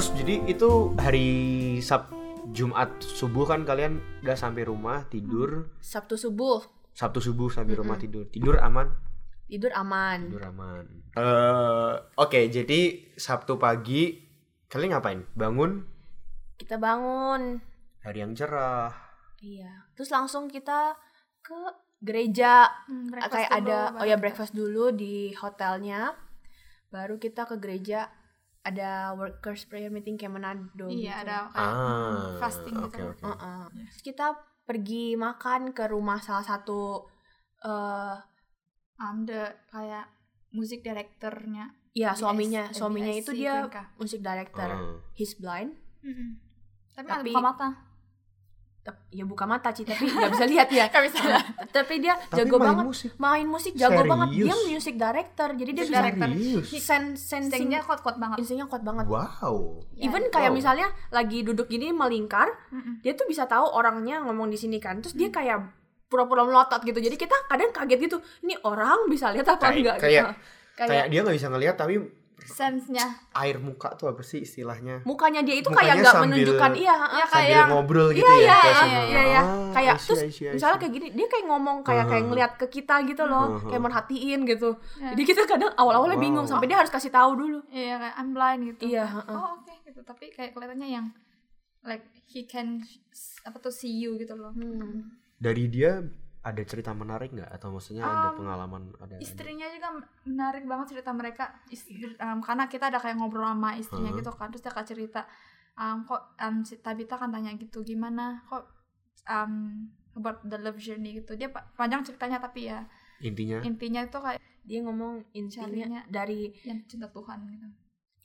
terus jadi itu hari Sab Jumat subuh kan kalian udah sampai rumah tidur? Sabtu subuh. Sabtu subuh sampai rumah tidur. Tidur aman? Tidur aman. tidur aman. Eh, oke jadi Sabtu pagi kalian ngapain? Bangun? Kita bangun. hari yang cerah. Iya. Terus langsung kita ke gereja. Hmm, kayak dulu, ada oh ya breakfast dulu di hotelnya. Baru kita ke gereja ada workers prayer meeting kayak Manado Iya, gitu. ada kayak ah hmm, fasting gitu. oke Heeh. Terus kita pergi makan ke rumah salah satu eh Um, the kayak musik directornya. ya di suaminya S- suaminya itu dia musik director. Ah. He's blind. Tapi, Tapi- ada buka mata. Ya buka mata sih tapi nggak bisa lihat ya. Bisa. tapi dia Tapi jago main banget musik. main musik jago Serius? banget. Dia music director. Jadi dia director. Sen sensing Stingnya kuat-kuat banget. instingnya kuat banget. wow Even kayak Wow. misalnya lagi duduk gini melingkar, Mm-mm. dia tuh bisa tahu orangnya ngomong di sini kan. Terus dia kayak pura-pura melotot gitu. Jadi kita kadang kaget gitu. Ini orang bisa lihat apa Kayak- enggak kayak- gitu. kayak Kayak dia nggak bisa ngelihat tapi Sense-nya. air muka tuh apa sih istilahnya mukanya dia itu Mukanya kayak nggak menunjukkan iya, Ya heeh. kayak sambil ngobrol gitu Iya, ya iya, kayak iya, iya, iya. Ah, kayak I see, terus I see, I misalnya kayak gini, dia kayak ngomong kayak kayak Uh-huh. ngeliat ke kita gitu loh, Uh-huh. kayak merhatiin gitu. Ya. Jadi kita kadang awal-awalnya Wow. bingung sampai dia harus kasih tahu dulu. Iya kayak I'm blind gitu. Iya, heeh. Oh oke gitu. Tapi kayak kelihatannya yang like he can apa tuh see you gitu loh. Hmm. dari dia ada cerita menarik nggak atau maksudnya ada Um, pengalaman ada ada- Istrinya juga menarik banget cerita mereka. Istri, um, karena kita ada kayak ngobrol sama istrinya Heeh. gitu kan. Terus dia kayak cerita um, kok um, si Tabita kan tanya gitu gimana kok um, about the love journey gitu. Dia pa- panjang ceritanya tapi ya intinya intinya itu kayak Dia ngomong intinya Carinya. dari yang cinta Tuhan gitu.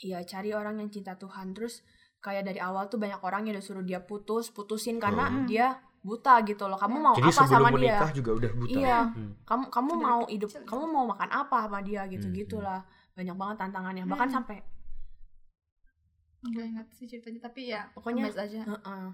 iya cari orang yang cinta Tuhan terus kayak dari awal tuh banyak orang yang udah suruh dia putus, putusin karena Hmm. dia buta gitu loh. Kamu Ya. mau jadi apa sama dia? menikah juga udah buta Iya. Hmm. Kamu kamu Dari mau hidup, gitu. kamu mau makan apa sama dia gitu Hmm. gitulah. Banyak banget tantangannya. Bahkan Hmm. sampai Gak ingat sih ceritanya tapi ya Pokoknya- aja. Heeh.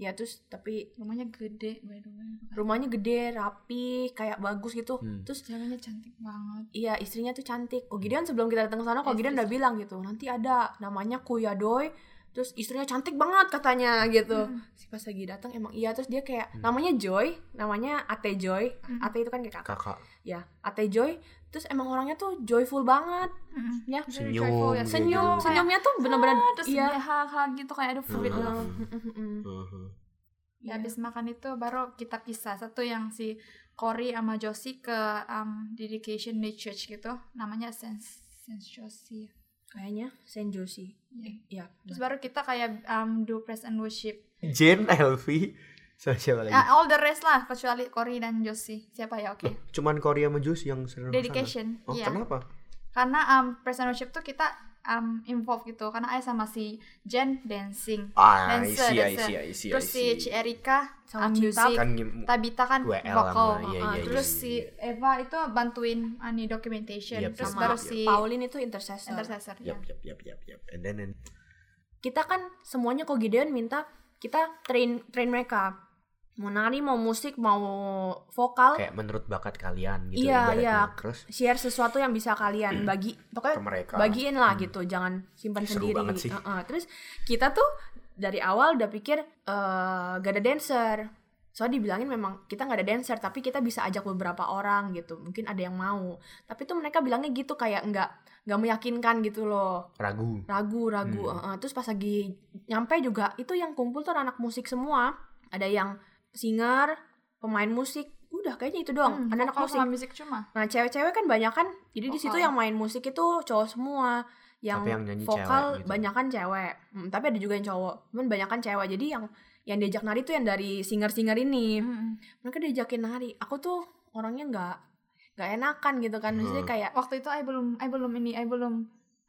Ya terus tapi Rumahnya gede by the way. rumahnya gede, rapi, kayak bagus gitu. Hmm. Terus Ceweknya cantik banget. iya istrinya tuh cantik. Oh Gideon sebelum kita datang ke sana, kok Gideon udah bilang gitu. Nanti ada namanya Kuya Doi. Terus istrinya cantik banget katanya gitu. Hmm. Si pas lagi datang emang iya terus dia kayak namanya Joy, namanya Ate Joy. Hmm. Ate itu kan kayak kakak. kakak Ya, Ate Joy. Terus emang orangnya tuh joyful banget. Mm-mm. Ya, Senyum, joyful ya. gitu. senyum, Kayak senyumnya tuh bener-bener Ah, terus iya. dia hal-hal gitu kayak ada fruit Hmm. love. Mhm. Ya, Iya. habis makan itu baru kita pisah. Satu yang si Cory sama Josie ke um, dedication day church gitu. Namanya Sense Sense Josie. Kayaknya Saint Josie. Iya. Iya. Terus baru kita kayak um, do praise and worship. Jen Elvi sama siapa lagi Ah, all the rest lah kecuali Cory dan Josie. Siapa ya? Oke. Loh, cuman Korea sama Jus yang sering? Dedication. oh Iya. kenapa Karena um, praise and worship tuh kita um, involve gitu. Karena ayah sama si Jen dancing. ah Dancer, see I dancer. see I see I Terus si see. Ci Erika Sama um, music. kan Tabita kan vokal. iya, uh, iya, terus iya, si iya. Eva itu bantuin ani documentation. Yep, terus sama baru yep. si Pauline itu intercessor. intercessor. ya. Yap, yap, yap, yap, yap. And then, and- Kita kan semuanya kok Gideon minta kita train train mereka. Mau nari, mau musik, mau vokal, kayak menurut bakat kalian gitu. Iya, ibaratnya. iya. Terus share sesuatu yang bisa kalian bagi. ke Pokoknya mereka. bagiin lah gitu, jangan simpan Seru sendiri. sih. Heeh. Terus kita tuh dari awal udah pikir eh gak ada dancer. Soalnya dibilangin memang kita nggak ada dancer, tapi kita bisa ajak beberapa orang gitu. Mungkin ada yang mau. Tapi tuh mereka bilangnya gitu kayak nggak nggak meyakinkan gitu loh. ragu. Ragu, ragu. Hmm. heeh. Terus pas lagi nyampe juga itu yang kumpul tuh anak musik semua. Ada yang singer, pemain musik. Udah kayaknya itu doang. Hmm, Anak-anak musik. musik cuma. Nah, cewek-cewek kan banyak kan. Jadi di situ Vokal. yang main musik itu cowok semua. Yang, Tapi yang vokal cewek gitu. banyak kan cewek. Hmm, tapi ada juga yang cowok. Cuman banyak kan cewek. Jadi yang yang diajak nari tuh yang dari singer-singer ini. Mm-mm. Mereka diajakin nari. Aku tuh orangnya nggak nggak enakan gitu kan. Maksudnya Hmm. kayak Waktu itu I belum I belum ini I belum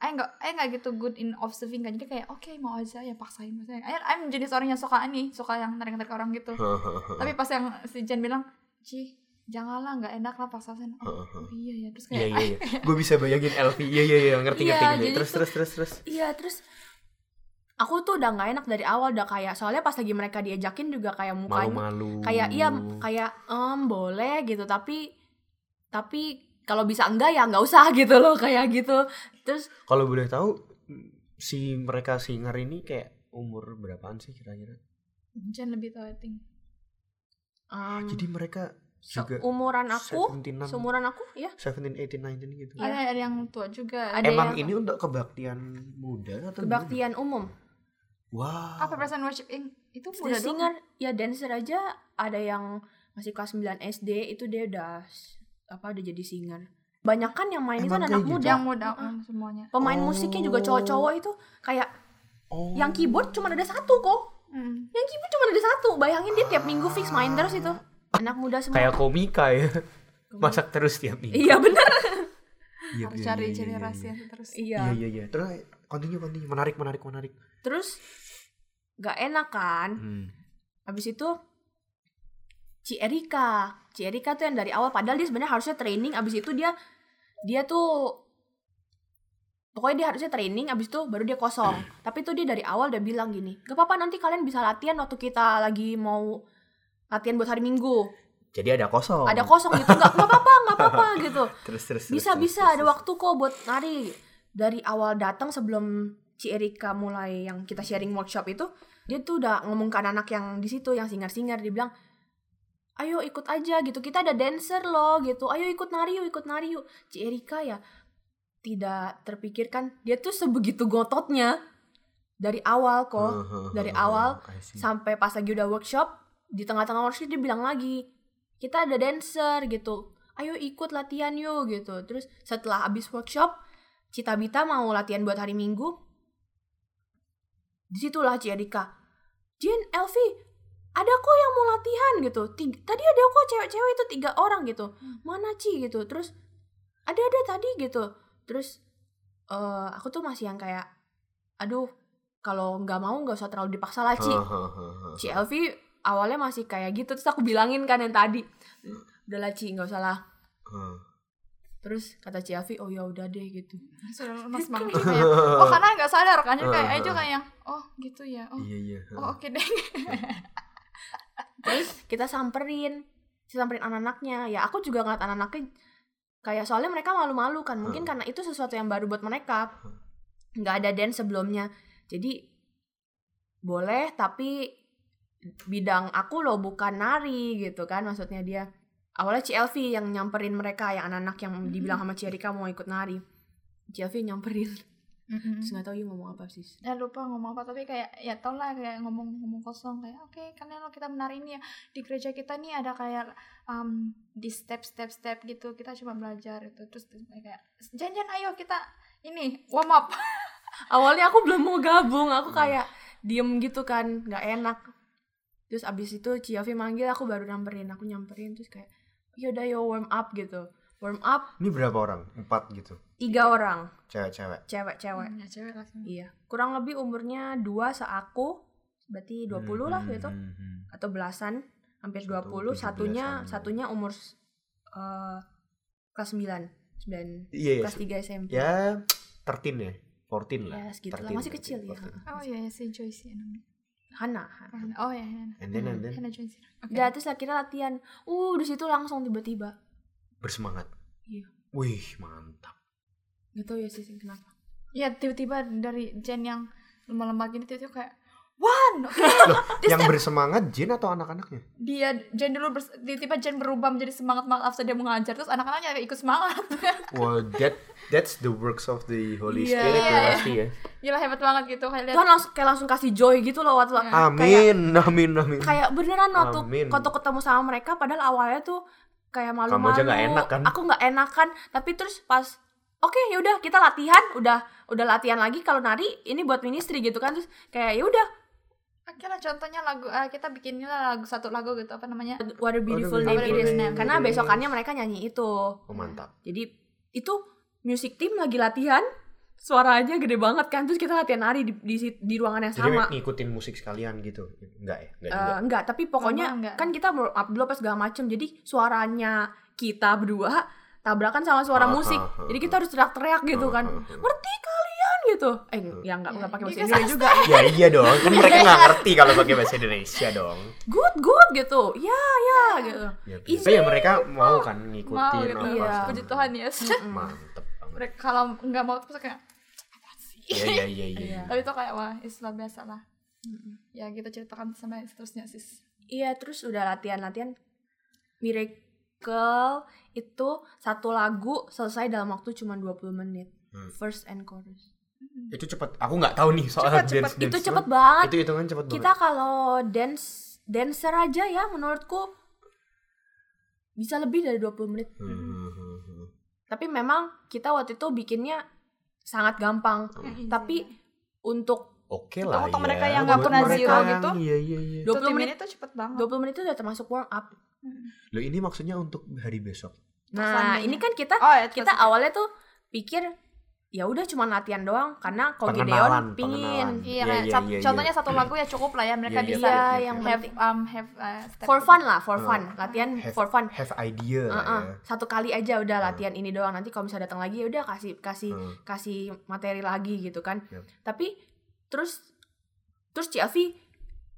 I nggak I nggak gitu good in observing kan jadi kayak oke mau aja ya paksain maksudnya I, I'm jenis orang yang suka ini suka yang narik narik orang gitu tapi pas yang si Jen bilang Ci janganlah nggak enak lah paksain oh, oh iya ya terus Iya, kayak iya, iya. Gue bisa bayangin Elvi. Iya, iya, iya. Ngerti, Iya, ngerti, ngerti. Terus, tuh- terus, terus, terus. Iya terus aku tuh udah nggak enak dari awal udah kayak soalnya pas lagi mereka diajakin juga kayak mukanya kayak iya kayak em boleh gitu tapi tapi kalau bisa enggak ya nggak usah gitu loh kayak gitu terus Kalau boleh tahu, si mereka singer ini kayak umur berapaan sih kira-kira? Jen lebih tahu I think. Um, Jadi mereka juga umuran aku, 17, seumuran aku ya. 17, 18, 19 gitu. Ada ada yang tua juga. Ada Emang yang- ini untuk kebaktian muda atau gimana? Kebaktian umum. Wow. Apa perasaan worship Inc? Itu muda dong. singer ya dancer aja ada yang masih kelas 9 SD itu dia udah apa udah jadi singer. Banyak kan yang main itu Emang anak kayak gitu? muda. Yang muda mm, semuanya. Pemain Oh. musiknya juga cowok-cowok itu kayak Oh. yang keyboard cuma ada satu kok. Mm. Yang keyboard cuma ada satu. Bayangin dia tiap minggu fix main terus itu. Anak muda semua. kayak komika ya. Masak terus tiap minggu. Iya bener. Iya, Harus iya, cari iya, cari iya, rahasia iya. terus. Iya. Iya iya iya. Terus continue continue menarik menarik menarik. Terus gak enak kan? Hmm. Habis itu Ci Erika. Ci Erika tuh yang dari awal padahal dia sebenarnya harusnya training abis itu dia dia tuh pokoknya dia harusnya training abis itu baru dia kosong. Tapi tuh dia dari awal udah bilang gini, "Gak apa-apa nanti kalian bisa latihan waktu kita lagi mau latihan buat hari Minggu. Jadi ada kosong. Ada kosong gitu nggak nggak apa-apa, nggak apa-apa gitu. Terus terus. Bisa terus, bisa terus, ada terus. waktu kok buat nari." Dari awal datang sebelum Ci Erika mulai yang kita sharing workshop itu, dia tuh udah ngomong ke anak-anak yang di situ yang singer-singer dia bilang ayo ikut aja gitu kita ada dancer loh gitu. Ayo ikut nari yuk ikut nari yuk. Ci Erika ya tidak terpikirkan dia tuh sebegitu gototnya dari awal kok. Dari awal sampai pas lagi udah workshop di tengah-tengah workshop dia bilang lagi kita ada dancer gitu. Ayo ikut latihan yuk gitu. Terus setelah habis workshop Cita Bita mau latihan buat hari Minggu. Di situlah Ci Erika. Jin Elvi ada kok yang mau latihan gitu Tiga, tadi ada kok cewek-cewek itu tiga orang gitu mana Ci gitu terus ada ada tadi gitu terus eh aku tuh masih yang kayak aduh kalau nggak mau nggak usah terlalu dipaksa lah Ci. Ci Elvi awalnya masih kayak gitu terus aku bilangin kan yang tadi udahlah Ci nggak usah lah Heeh. terus kata Ci Elvi oh ya udah deh gitu Sudah lemas banget kayak. Oh karena nggak sadar kan jadi kayak aja kayak yang oh gitu ya. Oh Iya iya. oh oke deh. terus kita samperin kita samperin anak-anaknya. Ya aku juga ngeliat anak-anaknya kayak soalnya mereka malu-malu kan. Mungkin karena itu sesuatu yang baru buat mereka. Nggak ada dance sebelumnya. Jadi boleh tapi bidang aku loh bukan nari gitu kan maksudnya dia. Awalnya CLV yang nyamperin mereka yang anak-anak yang dibilang sama Cirika mau ikut nari. CLV nyamperin terus nggak tahu you ngomong apa sih. Ya lupa ngomong apa tapi kayak ya tau lah kayak ngomong-ngomong kosong kayak oke kalian lo kita menari ini ya di gereja kita nih ada kayak um, di step step step gitu kita cuma belajar itu. Terus kayak janjian ayo kita ini warm up. Awalnya aku belum mau gabung aku kayak diem gitu kan nggak enak. Terus abis itu Ciavi manggil aku baru nyamperin aku nyamperin terus kayak yaudah yo warm up gitu warm up Ini berapa orang? Empat gitu. tiga orang Cewek-cewek. cewek-cewek ya cewek lah iya kurang lebih umurnya dua seaku berarti 20 lah Hmm, gitu hmm, hmm. atau belasan hampir Satu, 20 satunya 17-an. satunya umur eh, kelas 9 9 Iya, iya. kelas 3 SMP Ya, 13 ya. 14 lah. Ya, segitu lah. 13, Masih kecil ya. 14. oh iya ya si Joyce ya namanya Hana, Hana. oh ya Hannah And then, and then Hannah Joyce oke Udah terus akhirnya latihan. Uh, di situ langsung tiba-tiba. Bersemangat. Iya. Wih, mantap. Gak tau ya sih kenapa. ya tiba-tiba dari Jen yang lemah-lemah gini tiba-tiba kayak one oke Loh, yang bersemangat Jin atau anak-anaknya? dia Jen dulu tiba-tiba Jen berubah menjadi semangat banget after dia mengajar terus anak-anaknya kayak ikut semangat Well, that that's the works of the Holy Iya. Spirit ya Iya. pasti ya. gila hebat banget gitu kayak lihat Tuhan langsung kayak langsung kasih joy gitu loh waktu Iya. Amin, amin, amin. kayak beneran waktu Amin. waktu ketemu sama mereka padahal awalnya tuh kayak malu-malu. Kamu aja nggak enak kan? Aku nggak enak kan, tapi terus pas Oke, yaudah kita latihan, udah udah latihan lagi kalau nari ini buat ministry gitu kan terus kayak ya udah Oke lah contohnya lagu eh, kita bikin lah lagu satu lagu gitu apa namanya what a beautiful What a name it is name karena besokannya mereka nyanyi itu. Oh, mantap. Jadi itu music team lagi latihan, suaranya gede banget kan terus kita latihan nari di di, di ruangan yang Jadi sama. ngikutin musik sekalian gitu. Enggak ya? Enggak Eh, juga. enggak, tapi pokoknya Enggak, enggak. kan kita warm up dulu apa segala macem. Jadi suaranya kita berdua tabrakan sama suara Ah, musik. ah, ah, Jadi kita harus teriak-teriak gitu Ah, kan. ah, ah. Ngerti kalian gitu. Eh, ya enggak enggak pakai bahasa Iya, Indonesia juga. Ya iya dong, kan mereka nggak ngerti kalau pakai bahasa Indonesia dong. Good, good gitu. Ya, ya gitu. Ya, Easy. tapi ya mereka mau kan ngikutin mau gitu apa Iya. puji Tuhan ya macam. Mantep mereka kalau nggak mau terus kayak Iya iya iya iya. Iya. tapi itu kayak wah Islam biasa lah ya kita ceritakan sampai seterusnya sis Iya, terus udah latihan-latihan Miracle itu satu lagu selesai dalam waktu cuma 20 menit. Hmm. First and chorus. Itu cepet. Aku nggak tahu nih soal Cepet, dance, cepet. dance. itu cepet banget. Itu hitungan cepet Kita banget. kalau dance dancer aja ya menurutku bisa lebih dari 20 menit. Hmm, hmm, hmm. Tapi memang kita waktu itu bikinnya sangat gampang. Hmm. Tapi untuk Oke lah Untuk ya. mereka yang nggak pernah zero yang- gitu. Iya iya iya. 20 20 menit menit itu cepet banget 20 menit itu udah termasuk warm up. Loh ini maksudnya untuk hari besok. Nah, ini kan kita oh ya kita awalnya tuh pikir ya udah cuma latihan doang karena Pengenalan, Gideon pingin. Iya, sat- iya, iya. contohnya satu lagu ya cukup lah ya mereka Iya, iya, bisa Iya, iya, yang have um have uh, for fun lah, for Uh, fun. Latihan have- for fun. Have idea lah Uh-uh. ya. Satu kali aja udah Uh. latihan ini doang. Nanti kalau misalnya datang lagi ya udah kasih kasih Hmm. kasih materi lagi gitu kan. Yap. Tapi terus terus Ci Afi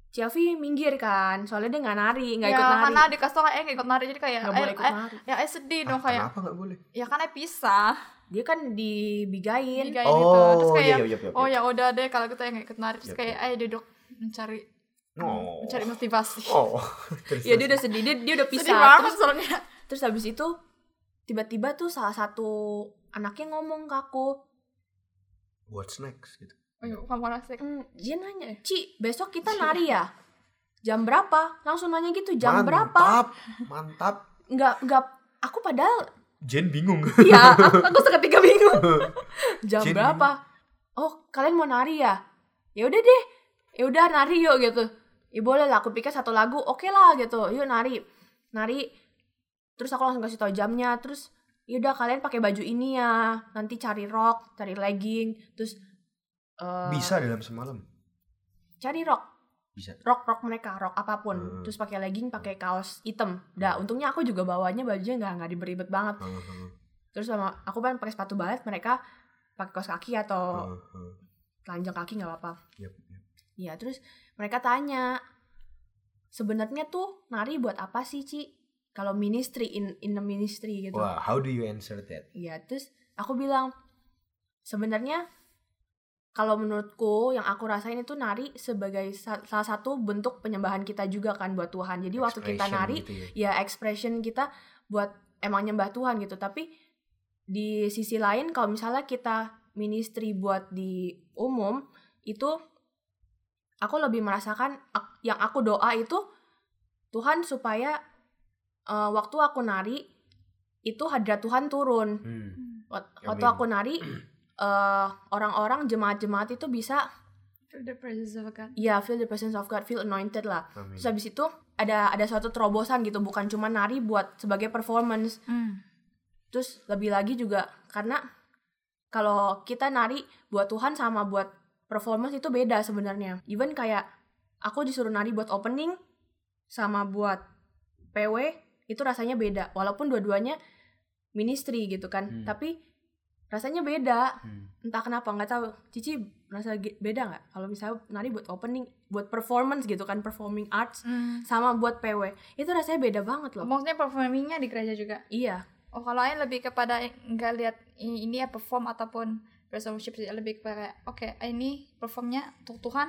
Ci Afi minggir kan. Soalnya dia nggak nari, nggak ya, ikut nari. karena dikasih tau kayak eh nggak ikut nari jadi kayak Nggak eh, boleh ikut eh, nari. ya eh sedih Ah, dong kayak Kenapa nggak boleh? ya kan eh pisah Dia kan dibigain. Tiga ini tuh terus Oh kayak iya iya iya. oh ya udah deh kalau kita yang nggak ikut nari terus Yap, kayak eh duduk mencari Oh. mencari motivasi Oh. Terus, Ya dia terus. udah sedih, dia, dia udah sedih pisah. banget Terus, soalnya terus habis itu tiba-tiba tuh salah satu anaknya ngomong ke aku, What's next gitu. oh iya kamu asik Hmm, dia nanya, Ci, besok kita nari ya? Jam berapa? Langsung nanya gitu, jam berapa? Mantap. Mantap. Nggak, nggak, aku padahal, Jen bingung. ya, aku, aku seketika bingung. jam Jen berapa? Oh, kalian mau nari ya? Ya udah deh, ya udah nari yuk gitu. Ya boleh lah, aku pikir satu lagu, oke lah gitu. Yuk nari, nari. Terus aku langsung kasih tau jamnya. Terus, yaudah kalian pakai baju ini ya. Nanti cari rok, cari legging, terus eh, Bisa dalam semalam. cari rok Bisa. rok rok mereka rok apa pun Hmm. terus pakai legging pakai kaos hitam dah untungnya aku juga bawanya bajunya nggak nggak diberi-ribet banget Hmm, hmm, terus sama aku kan pakai sepatu balet mereka pakai kaos kaki atau hmm, hmm. telanjang kaki nggak apa-apa Yap, yap. ya terus mereka tanya sebenarnya tuh nari buat apa sih Ci kalau ministry in in the ministry gitu Wah, how do you answer that? Iya, terus aku bilang sebenarnya kalau menurutku yang aku rasain itu nari sebagai sa- salah satu bentuk penyembahan kita juga kan buat Tuhan. Jadi waktu kita Expression nari gitu ya. ya expression kita buat emang nyembah Tuhan gitu. Tapi di sisi lain kalau misalnya kita ministry buat di umum itu aku lebih merasakan ak- yang aku doa itu Tuhan supaya eh, waktu aku nari itu hadrat Tuhan turun. Hmm. Amin. Waktu aku nari eh, orang-orang jemaat-jemaat itu bisa Feel the presence of God ya feel the presence of God, feel anointed lah. Amin. Terus habis itu ada ada suatu terobosan gitu, bukan cuma nari buat sebagai performance. Hmm. Terus lebih lagi juga karena kalau kita nari buat Tuhan sama buat performance itu beda sebenarnya. Even kayak aku disuruh nari buat opening sama buat PW itu rasanya beda. Walaupun dua-duanya ministry gitu kan, Hmm. tapi rasanya beda. Hmm. Entah kenapa nggak tahu. Cici merasa ge- beda nggak? Kalau misalnya nari buat opening, buat performance gitu kan, performing arts Hmm. sama buat PW itu rasanya beda banget loh. maksudnya performingnya di gereja juga Iya. oh kalau lain lebih kepada nggak lihat i- ini ya perform ataupun worship sih lebih kepada oke ini performnya untuk Tuhan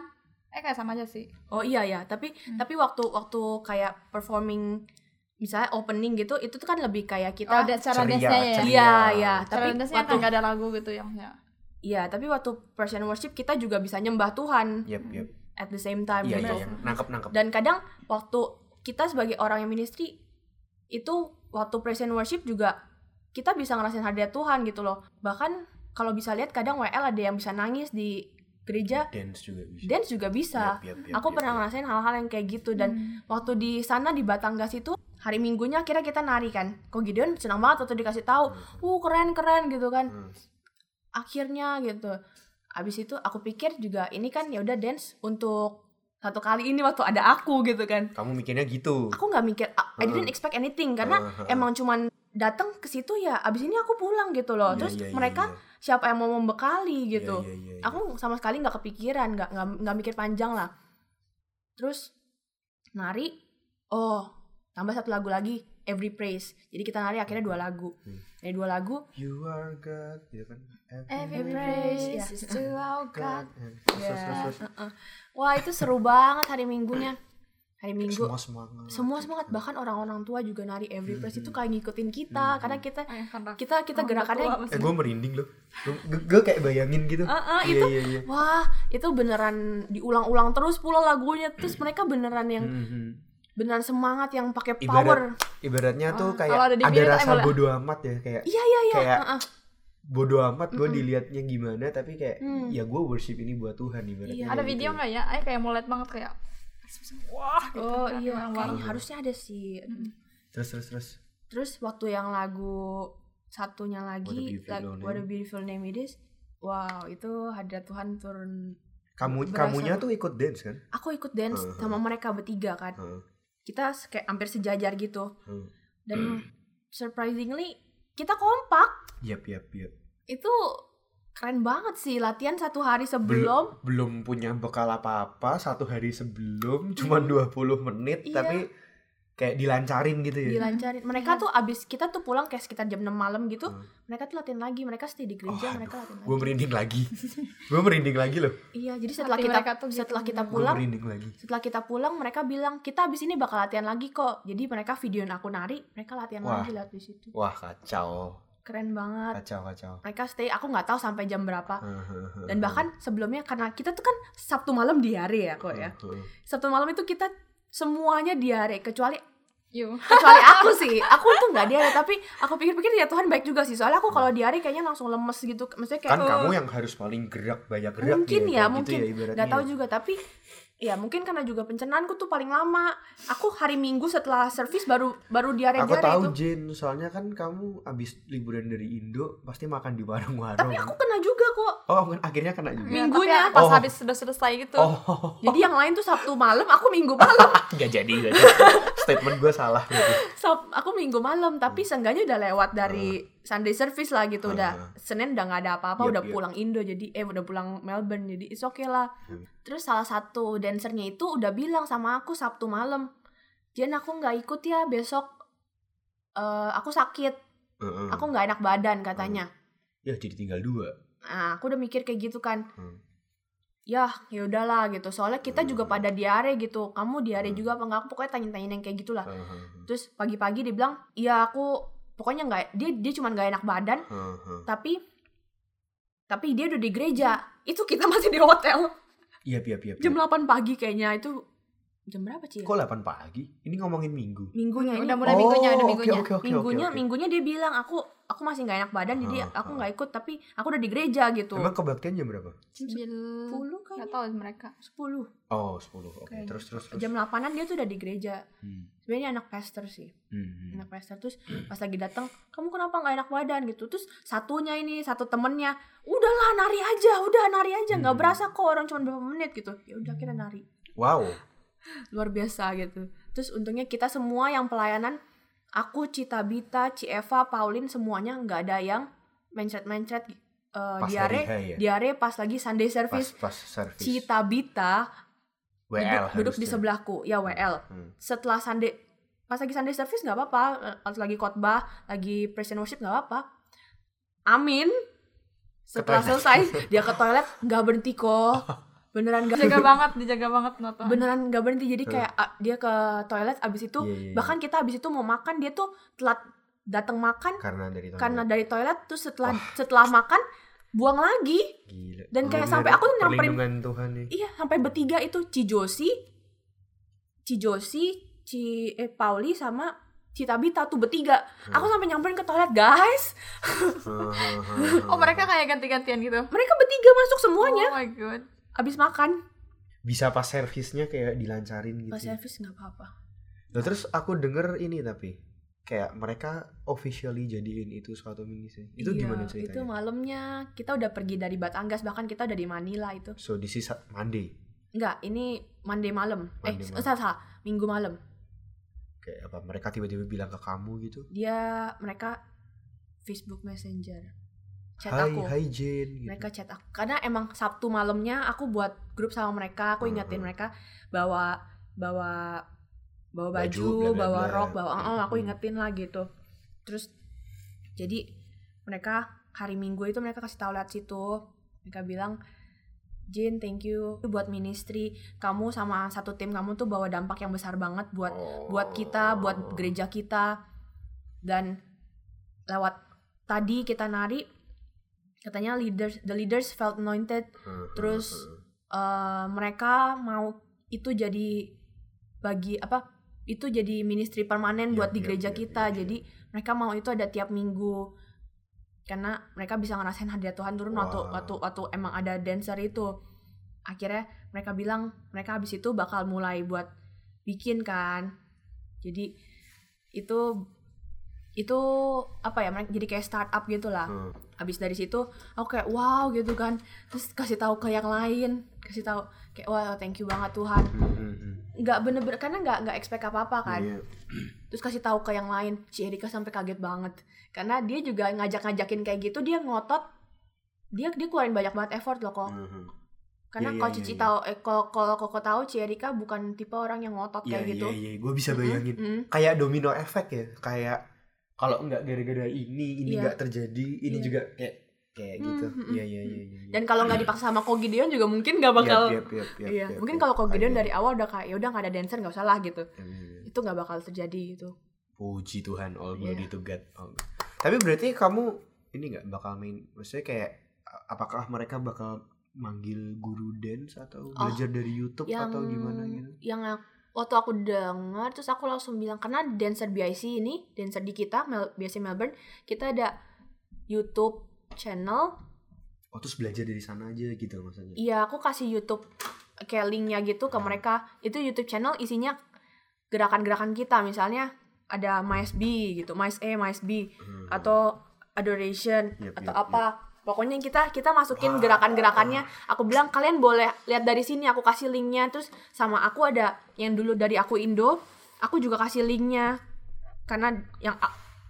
eh kayak sama aja sih Oh iya ya, tapi Hmm. tapi waktu waktu kayak performing misalnya opening gitu, itu tuh kan lebih kayak kita oh ada cara ceria, dance-nya ya. Iya, iya, cara tapi dance-nya waktu kan nggak ada lagu gitu yang ya iya, tapi waktu praise and worship kita juga bisa nyembah Tuhan Yap, yap. at the same time Iya, gitu. iya, iya. Nangkep, nangkep. Dan kadang waktu kita sebagai orang yang ministry itu waktu praise and worship juga kita bisa ngerasain hadirat Tuhan gitu loh. Bahkan kalau bisa lihat kadang WL ada yang bisa nangis di gereja, Dance juga bisa. dance juga bisa. Yap, yap, yap, Aku pernah ngerasain hal-hal yang kayak gitu dan Hmm. waktu di sana di Batangas itu hari Minggunya kira kita nari kan. Kok Gideon senang banget waktu dikasih tahu, "Uh, keren-keren" gitu kan. Hmm. Akhirnya gitu. Abis itu aku pikir juga ini kan ya udah dance untuk satu kali ini waktu ada aku gitu kan. Kamu mikirnya gitu. Aku nggak mikir I didn't expect anything karena Heeh, heeh. emang cuman datang ke situ ya abis ini aku pulang gitu loh. Iya, Terus iya, iya, mereka iya. Siapa yang mau membekali gitu. iya, iya, iya. Aku sama sekali nggak kepikiran, nggak nggak mikir panjang lah. Terus nari, oh tambah satu lagu lagi Every Praise jadi kita nari akhirnya dua lagu Hmm. dari dua lagu You are God, gitu kan. Every Every praise praise is to our God. God. Terus, Ya, terus. uh-uh. wah itu seru banget hari minggunya hari minggu Semua semangat. semua semangat bahkan orang-orang tua juga nari Every Praise itu kayak ngikutin kita Hmm. karena kita Eh, kita kita Orang gerakannya tua Eh gue merinding loh. Gue kayak bayangin gitu. Uh-uh, Iya, itu iya, iya. wah itu beneran diulang-ulang terus pula lagunya terus mereka beneran yang Mhm. beneran semangat yang pakai Ibarat- power Ibaratnya tuh Ah, kayak kalau ada ada, rasa bodoh amat ya kayak iya iya iya kayak uh-uh. bodoh amat gue Mm-mm. diliatnya gimana tapi kayak Hmm. ya gue worship ini buat Tuhan ibaratnya. Iya. Ada kayak video gitu. nggak ya? Aku kayak mau lihat banget kayak wah gitu. oh Kayak iya kayaknya banget. harusnya ada sih. Terus terus terus. terus waktu yang lagu satunya lagi Beautiful lag- Name. What a Beautiful Name It Is wow itu hadirat Tuhan turun Kamu Berasa- kamunya tuh ikut dance kan? aku ikut dance Heeh. sama mereka bertiga kan Heeh. kita se- kayak hampir sejajar gitu Heeh. dan surprisingly kita kompak Yap yap yap. itu keren banget sih latihan satu hari sebelum Belum punya bekal apa-apa satu hari sebelum cuma 20 menit Iya. tapi kayak dilancarin gitu ya. dilancarin mereka tuh abis kita tuh pulang kayak sekitar jam 6 malam gitu Hmm. mereka tuh latihan lagi mereka stay di Oh, gereja mereka latihan Gue lagi merinding lagi. gue merinding lagi loh. iya jadi setelah Hati kita tuh gitu. setelah kita Gue pulang merinding lagi. setelah kita pulang mereka bilang kita abis ini bakal latihan lagi kok jadi mereka videoin aku nari mereka latihan Wah. lagi lihat di situ Wah kacau, keren banget. Kacau kacau. mereka stay aku nggak tahu sampai jam berapa. Dan bahkan sebelumnya karena kita tuh kan sabtu malam diare ya kok ya. Sabtu malam itu kita semuanya diare kecuali Yuk. kecuali aku sih. Aku tuh nggak diare tapi aku pikir-pikir ya Tuhan baik juga sih. Soalnya aku kalau diare kayaknya langsung lemes gitu. Maksudnya kayak kan "Eh, kamu yang harus paling gerak banyak gerak mungkin nih, ya mungkin gitu ya, ibaratnya. nggak tahu juga tapi ya mungkin karena juga pencernaanku tuh paling lama. Aku hari minggu setelah servis baru baru diare aku tahu itu. Jen soalnya kan kamu abis liburan dari Indo pasti makan di warung-warung. Tapi aku kena juga kok. Oh akhirnya kena juga. Ya, Minggunya. tapi pas Oh. habis sudah selesai gitu. oh. Jadi yang lain tuh sabtu malam aku minggu malam. Nggak jadi nggak jadi. Statement gue salah berarti. Sab- aku minggu malam tapi seenggaknya udah lewat dari Sunday service lah gitu udah Hmm. Senin udah nggak ada apa-apa Yap, udah yap. pulang Indo jadi eh udah pulang Melbourne jadi it's okay lah Hmm. terus salah satu dancernya itu udah bilang sama aku Sabtu malam Jen aku nggak ikut ya besok eh, aku sakit Heeh. aku nggak enak badan katanya ya jadi tinggal dua nah aku udah mikir kayak gitu kan Hmm. ya ya udahlah gitu soalnya kita juga Hmm. pada diare gitu kamu diare Hmm. juga apa enggak aku pokoknya tanya-tanya yang kayak gitulah Heeh. terus pagi-pagi dia bilang iya aku pokoknya nggak dia dia cuma nggak enak badan Heeh. tapi tapi dia udah di gereja itu kita masih di hotel iya iya iya jam iya. 8 pagi kayaknya itu jam berapa sih kok 8 pagi ini ngomongin minggu minggunya ini Udah mulai minggunya, udah oke, minggunya. oke, oke, minggunya oke, oke. minggunya dia bilang aku aku masih nggak enak badan jadi Ah, aku ah. nggak ikut tapi aku udah di gereja gitu emang kebaktian jam berapa Sembil sepuluh nggak kayaknya tahu mereka. sepuluh oh 10 oke Kayaknya. terus terus terus jam 8an dia tuh udah di gereja Hmm. sebenarnya anak pastor sih Hmm. anak pastor terus pas lagi datang kamu kenapa nggak enak badan gitu terus satunya ini satu temennya udahlah nari aja udah nari aja nggak Hmm. berasa kok orang cuma berapa menit gitu ya udah kita nari wow luar biasa gitu. Terus untungnya kita semua yang pelayanan aku Cita Bita Cieva Pauline semuanya nggak ada yang mencret mencret uh, pas diare hari ya. diare pas lagi Sunday pas service. pas service. Cita Bita WL duduk, duduk di sebelahku. Ya WL Hmm. setelah Sunday pas lagi Sunday service nggak apa-apa. Pas lagi khotbah lagi praise and worship nggak apa-apa. Amin. Setelah selesai dia ke toilet nggak berhenti kok beneran nggak Jaga banget, dijaga banget nonton. beneran nggak berhenti jadi kayak ah, dia ke toilet abis itu Iya, iya, iya. bahkan kita abis itu mau makan dia tuh telat datang makan karena dari toilet. karena dari toilet terus setelah setelah makan buang lagi Gila. Dan kayak Bener-bener sampai aku tuh nyamperin- Tuhan nih. iya sampai bertiga itu Cijosi Cijosi Ci eh Pauli sama Citabita tuh bertiga aku Hmm. sampai nyamperin ke toilet guys Oh mereka kayak ganti-gantian gitu. mereka bertiga masuk semuanya Oh my god. Abis makan bisa pas servisnya kayak dilancarin gitu. pas servis nggak apa-apa Nah, terus aku denger ini tapi kayak mereka officially jadiin itu suatu misi. Itu Iya, gimana itu ceritanya? malamnya kita udah pergi dari Batangas bahkan kita udah di Manila itu So this is Monday. Enggak, ini Monday malam. eh, malam. salah, salah, Minggu malam. Kayak apa? Mereka tiba-tiba bilang ke kamu gitu. Dia mereka Facebook Messenger. Chat Hai, aku. hai Jane. Gitu. Mereka chat aku. Karena emang Sabtu malamnya aku buat grup sama mereka, aku ingetin Mhm. mereka bahwa bahwa bawa Baju, baju, bla, bla, bawa rok bawa oh, aku Hmm. ingetin lah gitu terus jadi mereka hari minggu itu mereka kasih tahu lewat situ mereka bilang Jin thank you buat ministry kamu sama satu tim kamu tuh bawa dampak yang besar banget buat Oh. buat kita buat gereja kita dan lewat tadi kita nari katanya leaders the leaders felt anointed. Hmm, terus eh, mereka mau itu jadi bagi apa itu jadi ministry permanen Yap, buat di yap, gereja yap, kita. yap. jadi mereka mau itu ada tiap minggu. Karena mereka bisa ngerasain hadirat Tuhan turun waktu Wow. waktu waktu emang ada dancer itu. Akhirnya mereka bilang mereka habis itu bakal mulai buat bikin kan. Jadi itu itu apa ya jadi kayak startup gitu lah hmm. habis dari situ aku kayak wow gitu kan terus kasih tahu ke yang lain kasih tahu kayak wah thank you banget Tuhan Hmm, hmm, hmm. nggak bener-bener karena nggak nggak expect apa apa kan Iya. terus kasih tahu ke yang lain si Erika sampai kaget banget karena dia juga ngajak-ngajakin kayak gitu dia ngotot dia dia keluarin banyak banget effort loh kok Hmm, hmm. karena Iya, kalau iya, Cici iya. tahu eh kalau kalau koko tahu si Erika bukan tipe orang yang ngotot kayak gitu iya iya, gue bisa bayangin. mm. Kayak domino efek ya, kayak kalau nggak gara-gara ini, ini Iya. nggak terjadi, ini Iya. juga kayak kayak gitu. Mm, mm, Iya iya iya iya. dan kalau nggak dipaksa sama Ko Gideon juga mungkin nggak bakal Yap, yap, yap, yap, iya yap, mungkin kalau Ko Gideon Ada. dari awal udah kayak ya udah nggak ada dancer nggak usah lah gitu Hmm. itu nggak bakal terjadi gitu Puji Tuhan, all Iya. glory to God. All- Tapi berarti kamu ini nggak bakal main, maksudnya kayak apakah mereka bakal manggil guru dance atau belajar dari YouTube Oh, yang atau gimana gitu? yang ak- waktu aku dengar terus aku langsung bilang karena dancer BIC ini dancer di kita Mel, BIC Melbourne kita ada YouTube channel. Oh terus belajar dari sana aja gitu maksudnya? iya aku kasih YouTube kayak linknya gitu ke mereka. Itu YouTube channel isinya gerakan-gerakan kita. Misalnya ada MySB gitu MyS A MySB Hmm. atau adoration Yap, atau yap, apa pokoknya kita kita masukin gerakan-gerakannya. aku bilang kalian boleh lihat dari sini aku kasih linknya. Terus sama aku ada yang dulu dari aku Indo aku juga kasih linknya. Karena yang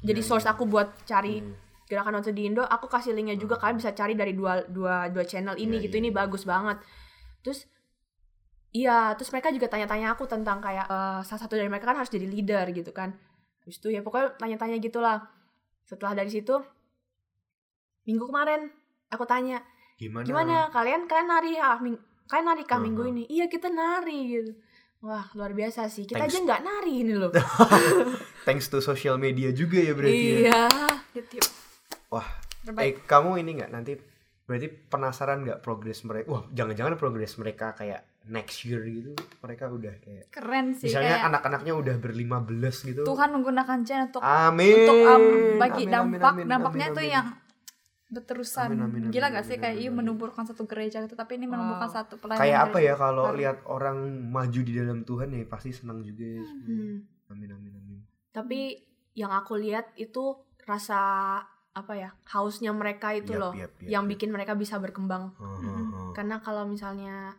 jadi Iya, source iya. aku buat cari Hmm. gerakan waktu di Indo aku kasih linknya juga. Kalian bisa cari dari dua dua dua channel ini Iya, gitu iya, ini iya. bagus banget. Terus iya terus mereka juga tanya-tanya aku tentang kayak eh, salah satu dari mereka kan harus jadi leader gitu kan. Terus itu ya pokoknya tanya-tanya gitulah. Setelah dari situ minggu kemarin aku tanya Gimana? gimana kalian kalian nari ah ming- kalian nari kah minggu Uh-huh. ini iya kita nari gitu wah luar biasa sih kita Thanks. aja nggak nari ini loh Thanks to social media juga ya berarti ya? iya gitu Wah, Terbaik. eh kamu ini nggak nanti berarti penasaran nggak progres mereka? Wah, jangan-jangan progres mereka kayak next year gitu mereka udah kayak Keren sih misalnya kayak anak-anaknya udah berlima belas gitu. Tuhan menggunakan Jen untuk Amin. untuk um, bagi Amin, amin, dampak amin, dampaknya amin, tuh amin. yang berterusan Amin, amin, amin, gila amin, gak sih amin, kayak amin, amin. menumbuhkan satu gereja gitu tapi ini menumbuhkan Wow. satu pelayanan kayak apa ya kalau lihat orang maju di dalam Tuhan ya pasti senang juga ya. Hmm. Amin amin amin. tapi yang aku lihat itu rasa apa ya hausnya mereka itu Yap, loh yap, yap, yang yap. bikin mereka bisa berkembang Oh, oh, Mm-mm. oh. karena kalau misalnya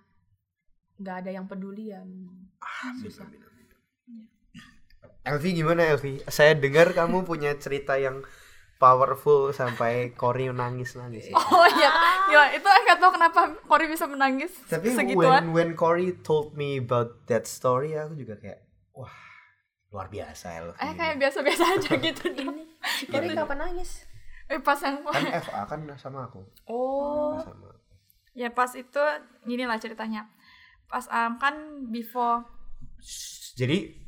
nggak ada yang peduli ya Amin, susah. amin, amin. Elvi gimana Elvi? Saya dengar kamu punya cerita yang powerful sampai Cory nangis nangis. oh iya ya itu aku nggak tahu kenapa Cory bisa menangis Tapi segituan when when Cory told me about that story aku juga kayak wah luar biasa Elvi. eh kayak biasa-biasa aja gitu ini Kori Iya. kapan nangis eh pas yang kan FA kan sama aku. oh Sama. ya pas itu gini lah ceritanya pas um, kan before Jadi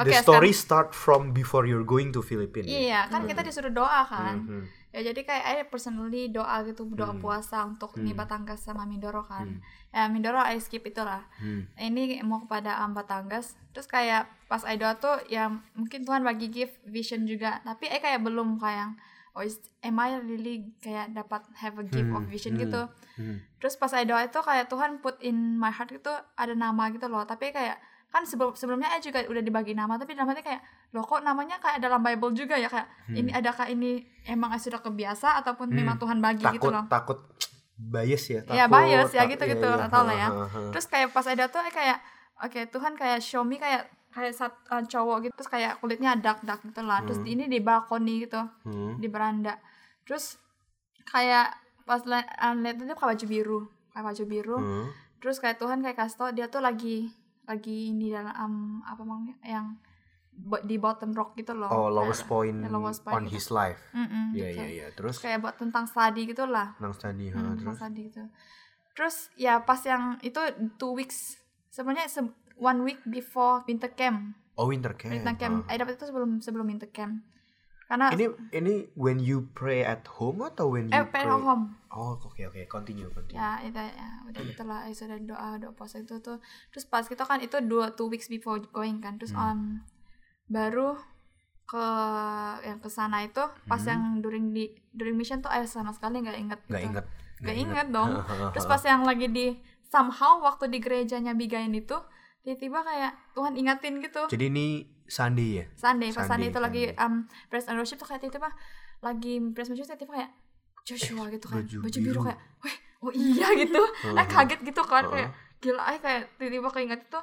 Oke, the story start from before you're going to Philippines. iya kan kita disuruh doa kan Mhm. ya jadi kayak I personally doa gitu doa Hmm. puasa untuk Hmm. nih Batangas sama Mindoro kan Hmm. ya Mindoro I skip itulah Hmm. ini mau kepada um, Batangas terus kayak pas I doa tuh ya mungkin Tuhan bagi gift vision juga tapi I kayak belum kayak oh is, am I really kayak dapat have a gift Hmm, of vision hmm, gitu Hmm. terus pas I doa itu kayak Tuhan put in my heart itu ada nama gitu loh tapi kayak kan sebelum sebelumnya I juga udah dibagi nama tapi dalam hati kayak loh kok namanya kayak dalam Bible juga ya kayak ini adakah ini emang sudah kebiasa ataupun Hmm. memang Tuhan bagi takut gitu loh takut bias ya takut Iya, bias ya, tak- gitu-gitu, iya, iya. tau lah ya. Terus kayak pas ada tuh I kayak oke Tuhan kayak show me kayak kayak sat, uh, cowok gitu terus kayak kulitnya dark dark gitu lah terus Hmm. ini di balkoni gitu Hmm. di beranda terus kayak pas li- uh, lihat itu pakai baju biru pakai baju biru Hmm. terus kayak Tuhan kayak kasih tau dia tuh lagi lagi ini dalam um, apa namanya yang di bottom rock gitu loh Oh, lowest point ya, lowest point on gitu. his life. Iya, gitu. iya, iya. Terus Terus kayak buat tentang study gitu lah nang study, Hmm, terus tentang study gitu terus ya pas yang itu two weeks sebenarnya se- one week before winter camp oh winter camp. winter camp ah. I dapat itu sebelum sebelum winter camp karena Ini ini when you pray at home atau when you eh pray at home Oh, oke oke, continue, continue. ya itu ya udah gitulah eh, sudah doa doa puasa itu tuh terus pas gitu kan itu dua two weeks before going kan terus um, baru ke yang ke sana itu pas Hmm. yang during di during mission tuh saya sama sekali nggak inget Nggak gitu. inget. nggak inget dong terus pas yang lagi di somehow waktu di gerejanya Bigain itu tiba-tiba kayak Tuhan ingatin gitu Jadi ini Sunday ya? Sunday pas Sunday, Sunday itu lagi Sunday. um, praise and worship tuh kayak tiba-tiba lagi praise and worship tiba-tiba kayak Joshua gitu kan baju baju, biru. biru. kayak weh oh iya gitu eh kaget gitu kan kayak gila eh kayak tiba-tiba keinget itu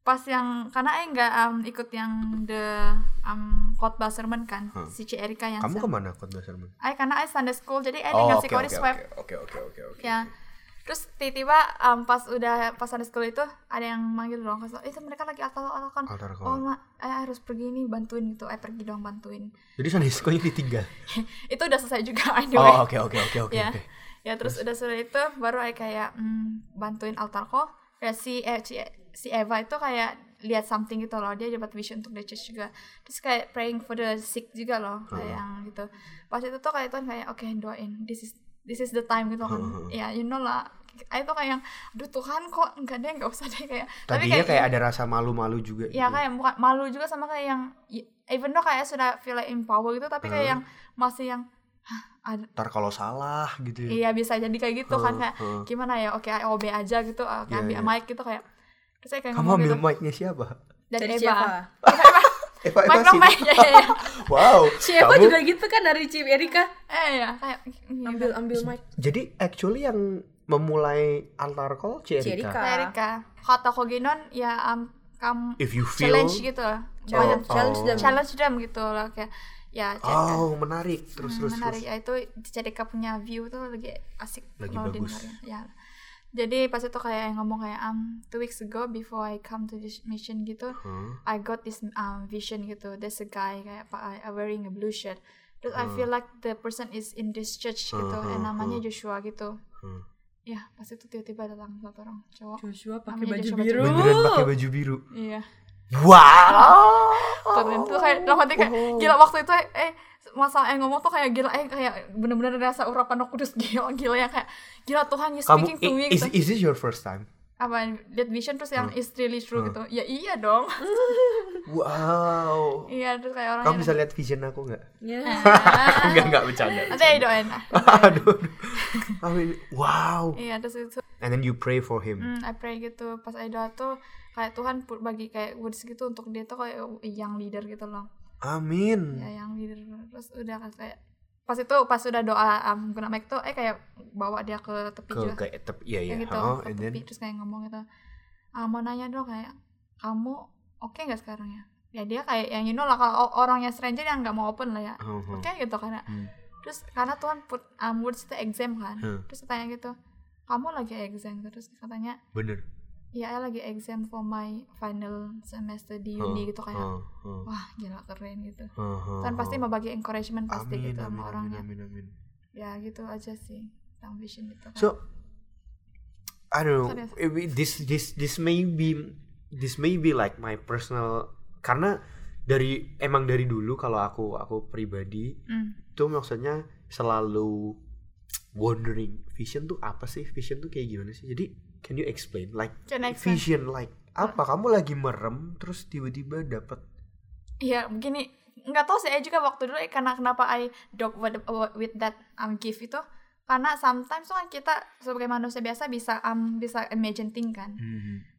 pas yang karena eh nggak um, ikut yang the um, khotbah sermon kan Huh. si Ci Erika yang Kamu ser- ke mana khotbah sermon? eh karena eh Sunday school jadi eh Oh, dengan oke si oke Cory oke oke oke oke oke. ya terus tiba-tiba um, pas udah pas Sunday school itu ada yang manggil dong. Kasih itu mereka lagi altar altar kan Altar oh mak eh harus pergi nih bantuin gitu. Eh pergi dong bantuin. Jadi Sunday school-nya ditinggal. itu udah selesai juga anyway. Oh, oke oke oke oke ya. oke. ya terus udah sudah itu baru kayak mm, bantuin altar call ya si eh, si, si Eva itu kayak lihat something gitu loh. Dia dapat vision untuk the church juga. Terus kayak praying for the sick juga loh kayak yang gitu. Pas itu tuh kayak Tuhan kayak oke doain. This is this is the time gitu kan ya you know lah itu kayak yang aduh Tuhan kok enggak deh nggak usah deh kayak Tadinya kayak ada rasa malu-malu juga ya gitu. kayak bukan malu juga sama kayak yang even though kayak sudah feel like empower gitu tapi kayak yang masih yang Ntar kalau salah gitu ya. Iya bisa jadi kayak gitu kan Heeh, kayak heeh. gimana ya oke OB aja gitu oke Iya, ambil iya. mic gitu kayak terus saya kayak Kamu ambil gitu mic-nya siapa? dari Dari Eva siapa? Eva Eva mic sini. ya ya ya. Wow. Si Eva kamu- juga gitu kan dari Ci Erika eh ya kayak ambil ambil mic. Jadi actually yang memulai altar call Cerika. Erika. Erika kata Koginon ya um, kamu If you feel challenge gitu lah Challenge, Oh, challenge oh. them. challenge them gitu lah kayak ya chat- Oh, menarik. Terus terus menarik terus. ya itu Cerika punya view tuh lagi asik Lagi bagus. ya jadi pas itu kayak yang ngomong kayak um two weeks ago before I come to this mission gitu Huh? I got this um, vision gitu. There's a guy kayak uh, wearing a blue shirt. Terus I feel like the person is in this church gitu. Uh, and uh, namanya Joshua gitu. Hmm. Ya pas itu tiba-tiba datang satu orang cowok. Joshua pakai baju Joshua biru. Beneran pakai baju biru. Iya. Wow. Keren tuh kayak dalam hati kayak gila waktu itu eh masa eh ngomong tuh kayak gila eh kayak bener-bener rasa urapan roh kudus gila gila yang kayak gila Tuhan you Kamu speaking to me is, gitu. is this your first time? apa lihat vision terus yang is really true gitu. Ya iya dong. Wow. iya terus kayak orang Kamu bisa lihat vision aku nggak? Ya. Enggak enggak bercanda. Nanti ayo doain. aduh, aduh. Wow. Iya terus itu And then you pray for him. Hmm, I pray gitu pas I doa tuh kayak Tuhan bagi kayak words gitu untuk dia tuh kayak yang leader gitu loh Amin. ya yang leader terus udah kan kayak pas itu pas udah doa um, guna mic tuh eh kayak bawa dia ke tepi Ke juga kayak tep, iya iya. kayak gitu Oh, ke and then tepi terus kayak ngomong gitu ah, mau nanya dong kayak kamu oke nggak sekarang ya ya dia kayak yang you know lah kalau orangnya stranger yang nggak mau open lah ya Oh, oh. oke gitu karena Hmm. terus karena Tuhan put um, words itu exam kan Hmm. terus tanya gitu kamu lagi exam terus katanya bener. Ya I lagi exam for my final semester di uni gitu kayak oh, oh, wah gila keren gitu oh, oh, kan pasti mau bagi encouragement pasti Amin, gitu amin, sama amin, orangnya amin, amin. ya gitu aja sih tentang vision itu kan. So I don't know. We- This this this may be this may be like my personal karena dari emang dari dulu kalau aku aku pribadi Hmm. itu maksudnya selalu wondering vision tuh apa sih vision tuh kayak gimana sih jadi can you explain? Like Can explain? vision like apa? Kamu lagi merem terus tiba-tiba dapat Iya begini. Nggak tahu sih saya juga waktu dulu eh, karena kenapa I dog with, with that um gift itu? Karena sometimes kan kita sebagai manusia biasa bisa um bisa imagine thing kan.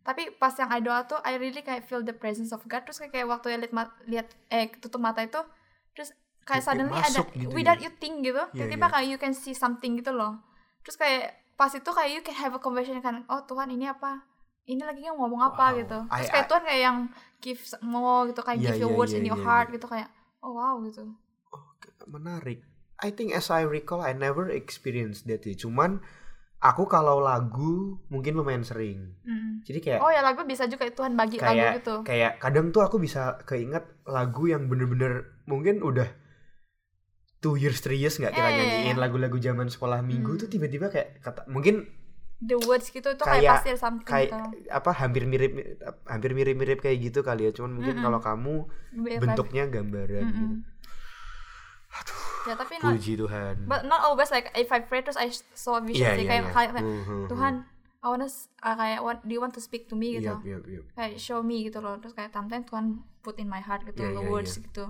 Tapi pas yang I doa tuh I really kayak feel the presence of God. Terus kayak, kayak waktu ya lihat lihat eh tutup mata itu terus kayak suddenly ada gitu without ya? you think gitu Iya, tiba-tiba iya. kayak you can see something gitu loh. Terus kayak pas itu kayak you can have a conversation kan oh Tuhan ini apa ini lagi ngomong apa Wow. gitu terus kayak I- Tuhan kayak yang give more gitu kayak Iya, give your iya, words iya, in your iya, heart iya. gitu kayak oh wow gitu menarik I think as I recall I never experienced that ya cuman aku kalau lagu mungkin lumayan sering. Mm. Jadi kayak Oh ya lagu bisa juga Tuhan bagi lagu kayak gitu. kayak kadang tuh aku bisa keinget lagu yang bener-bener mungkin udah two years three years nggak kita Iya, iya, nyanyiin iya. lagu-lagu zaman sekolah minggu Hmm. tuh tiba-tiba kayak kata mungkin The words gitu itu kayak, Kayak- pasti ada something kayak gitu. apa hampir mirip hampir mirip-mirip kayak gitu kali ya cuman mungkin Mm-mm. kalau kamu Be- bentuknya gambaran Mm-mm. gitu Ya tapi not, puji Tuhan but not always like if I pray terus I saw vision Iya, sih iya, kayak, iya. kayak Hmm, hmm, Tuhan I wanna uh, kayak what do you want to speak to me hmm. gitu. Yup, yup, yup. Kayak show me gitu loh. Terus kayak sometimes Tuhan put in my heart gitu Iya, the iya, words iya. gitu.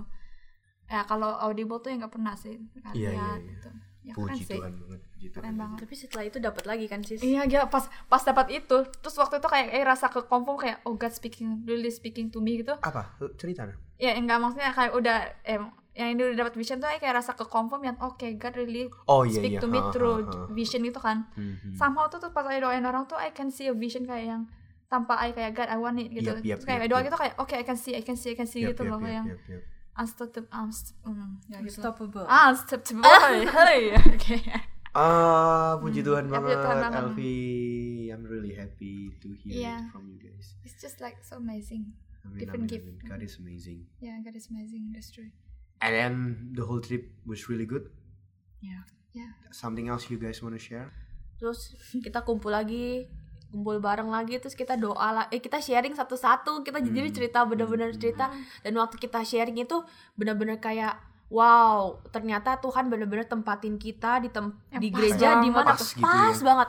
Ya kalau audible tuh ya nggak pernah sih kan Iya, iya, lihat iya. gitu. Ya keren puji sih. Tuhan banget puji Tuhan Keren banget. Tapi setelah itu dapat lagi kan sis. Iya gila pas pas dapat itu terus waktu itu kayak eh rasa ke confirm kayak oh God speaking really speaking to me gitu. apa cerita? Ya enggak maksudnya kayak udah eh yang ini udah dapat vision tuh kayak rasa ke confirm yang oke God really oh iya speak iya to me Ha, through ha, ha. vision gitu kan. Hmm, hmm. Somehow tuh, tuh pas I doain orang tuh I can see a vision kayak yang tanpa I kayak God I want it gitu. Yap, yap, Terus kayak yap, doa yap. gitu kayak oke I can see I can see I can see Yup, gitu yup, loh yup, yang yup, yup. Unstoppable unst mm, ya gitu. Unstoppable. Ah, unstoppable. Hey, oke. Ah, puji Tuhan ya, banget, puji Tuhan banget. Elvi. I'm really happy to hear Iya. it from you guys. It's just like so amazing. Amin, Different amin, gift. amin. God is amazing. Yeah, God is amazing. That's true. And then the whole trip was really good. Ya. Yeah. Something else you guys wanna share? Terus kita kumpul lagi, kumpul bareng lagi terus kita doa lah. Eh kita sharing satu-satu. Kita jadi Hmm. cerita bener-bener cerita dan waktu kita sharing itu bener-bener kayak wow, ternyata Tuhan bener-bener tempatin kita di tem Yang di gereja di mana Pas gitu pas ya. banget.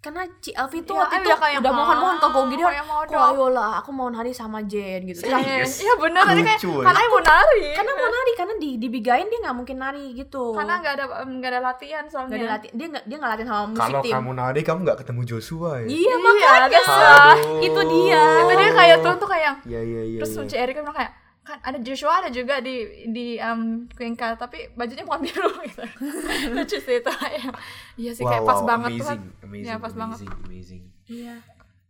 Karena Ci Elvi tuh Iya, waktu I itu udah kayak, udah mohon-mohon ke gue gini, dong." ayolah aku mau nari sama Jen gitu. Iya, Serius? iya benar tadi kayak ya. karena I mau nari. Karena mau nari karena di di bigain dia nggak mungkin nari gitu. karena nggak ada nggak ada latihan soalnya. Nggak ada latihan dia nggak dia nggak latihan sama musik Kalau tim. kamu nari, kamu nggak ketemu Joshua ya? Iya Iya, makanya itu dia. Itu dia kayak tuh tuh kayak Iya iya iya. terus iya. Ci Erika bilang kayak kan ada Joshua ada juga di di um, Cuenca tapi bajunya bukan biru gitu. Lucu sih itu kayak. Iya sih kayak Wow, pas wow, banget tuh kan. amazing, amazing, Iya, pas banget. amazing, amazing. Iya.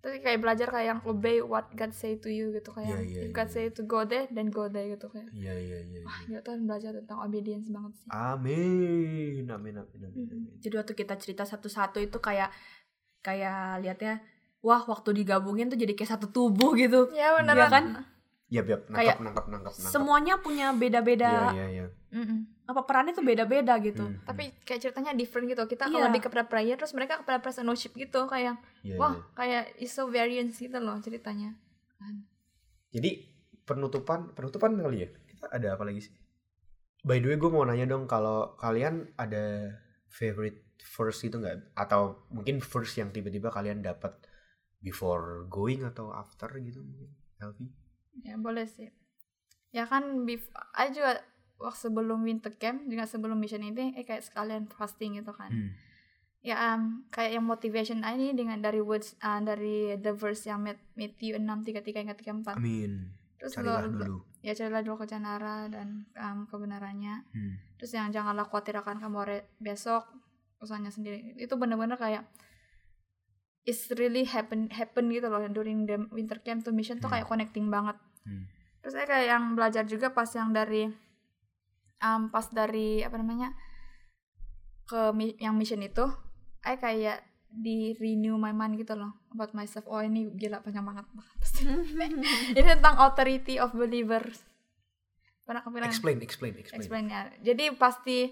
Terus kayak belajar kayak yang obey what God say to you gitu kayak Iya, iya, if God iya. say to go there then go there gitu kayak. Iya iya iya. iya. Wah, gila tuh belajar tentang obedience banget sih. Amin, amin, amin, amin. Amin. Jadi waktu kita cerita satu-satu itu kayak kayak liatnya wah waktu digabungin tuh jadi kayak satu tubuh gitu. Iya beneran. Iya kan? Iya, biar Kayak nangkap, nangkap, nangkap, nangkap. Semuanya punya beda-beda Iya iya iya. Mm-mm. apa perannya tuh beda-beda gitu. Hmm, Tapi kayak ceritanya different gitu. Kita kalau lebih kepada prayer terus mereka kepada worship gitu kayak iya, wah iya. kayak is so variance gitu loh ceritanya. Jadi penutupan penutupan kali ya. Kita ada apa lagi sih? By the way, gue mau nanya dong kalau kalian ada favorite verse gitu nggak? Atau mungkin verse yang tiba-tiba kalian dapat before going atau after gitu mungkin? Elvi? Ya boleh sih. Ya kan I juga waktu sebelum winter camp juga sebelum mission ini eh kayak sekalian fasting gitu kan. Hmm. Ya um, kayak yang motivation I ini dengan dari words uh, dari the verse yang Mat- Matthew 6 33 hingga 34. Amin. Terus Carilah lo- dulu. ya carilah dulu kebenaran dan um, kebenarannya. Hmm. Terus yang janganlah khawatir akan kamu hari besok usahanya sendiri. Itu bener-bener kayak it's really happen happen gitu loh during the winter camp tuh mission tuh Hmm. kayak connecting banget. Hmm. Terus saya kayak yang belajar juga pas yang dari um, pas dari apa namanya ke mi- yang mission itu, saya kayak di renew my mind gitu loh about myself. Oh ini gila panjang banget. Pasti. ini tentang authority of believers. Pernah kepikiran? Explain, explain, explain. explain ya. Jadi pasti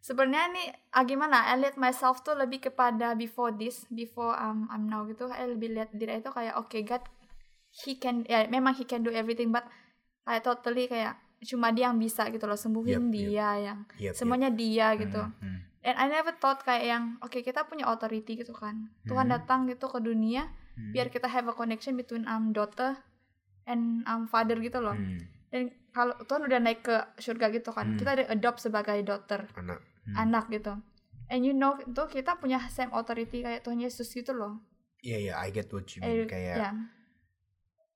sebenarnya nih ah, gimana? I lihat myself tuh lebih kepada before this, before um, I'm now gitu. I lebih lihat diri itu kayak oke God, he can ya memang he can do everything, but kayak totally kayak cuma dia yang bisa gitu loh Yep, sembuhin yep. dia yang Yep, semuanya dia yep. gitu. Hmm, hmm. And I never thought kayak yang oke kita punya authority gitu kan. Tuhan Hmm. datang gitu ke dunia Hmm. biar kita have a connection between um daughter and um father gitu loh. Hmm. Dan kalau Tuhan udah naik ke surga gitu kan, Hmm. kita di adopt sebagai daughter, Anak. Hmm. anak gitu. And you know itu kita punya same authority kayak Tuhan Yesus gitu loh. Iya, iya, I get what you Eh, mean. Kayak ya.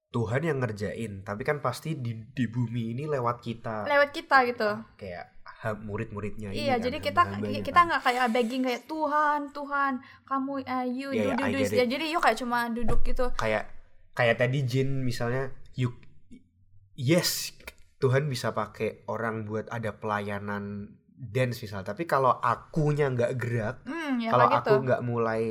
Tuhan yang ngerjain, tapi kan pasti di, di bumi ini lewat kita. Lewat kita gitu. Kayak murid-muridnya Iya, kan, jadi kita kita kan. nggak kayak begging kayak Tuhan, Tuhan, kamu uh, you do iya, do this. get Ya, jadi yuk kayak cuma duduk gitu. kayak kayak tadi Jin misalnya you yes Tuhan bisa pakai orang buat ada pelayanan dance misal tapi kalau akunya nggak gerak Hmm, ya kalau kayak aku gitu. nggak mulai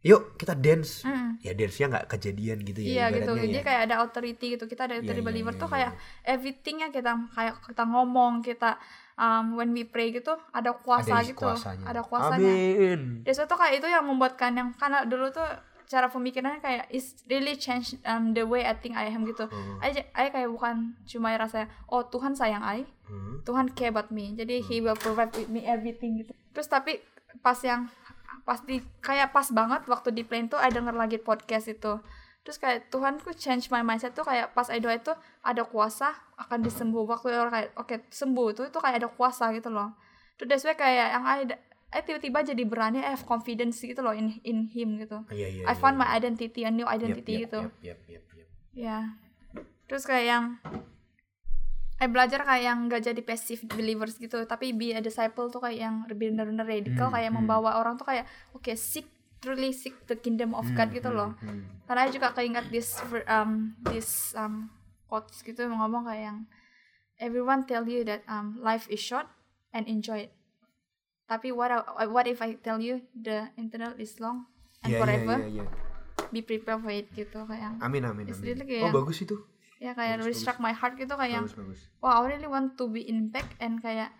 yuk kita dance Hmm. ya dance-nya nggak kejadian gitu ya Iya gitu, ibaratnya jadi ya. kayak ada authority gitu. Kita ada Iya, authority iya, believer iya, tuh iya. kayak everythingnya kita kayak kita ngomong, kita um, when we pray gitu ada kuasa ada gitu, kuasanya. ada kuasanya. amin Jadi tuh kayak itu yang membuatkan yang karena dulu tuh cara pemikirannya kayak is really change um, the way I think I am gitu. Hmm. I, I kayak bukan cuma rasa oh Tuhan sayang I, Hmm. Tuhan care about me. Jadi he will provide with me everything gitu. Terus tapi pas yang pas di kayak pas banget waktu di plane tuh I denger lagi podcast itu. Terus kayak Tuhan tuh change my mindset tuh kayak pas I doa itu ada kuasa akan disembuh. Waktu orang kayak oke sembuh itu itu kayak ada kuasa gitu loh. Terus that's why kayak yang I I tiba-tiba jadi berani I have confidence gitu loh in in him gitu. Iya, iya, I iya, found iya. my identity, a new Yep, identity yep, gitu. yep, yep, yep, yep. Ya. Terus kayak yang I belajar kayak yang gak jadi passive believers gitu, tapi be a disciple tuh kayak yang benar-benar radical Hmm, kayak hmm. membawa orang tuh kayak oke seek truly seek the kingdom of God Hmm, gitu hmm, loh. hmm. Karena I juga keingat this um this um quotes gitu ngomong kayak yang everyone tell you that um life is short and enjoy it. Tapi what I- what if I tell you the internal is long and Iya, iya, forever? iya, iya. Be prepared for it gitu kayak amin amin amin really kayak- oh bagus itu ya kayak Bagus, really struck my heart gitu kayak bagus bagus wow I really want to be impact and kayak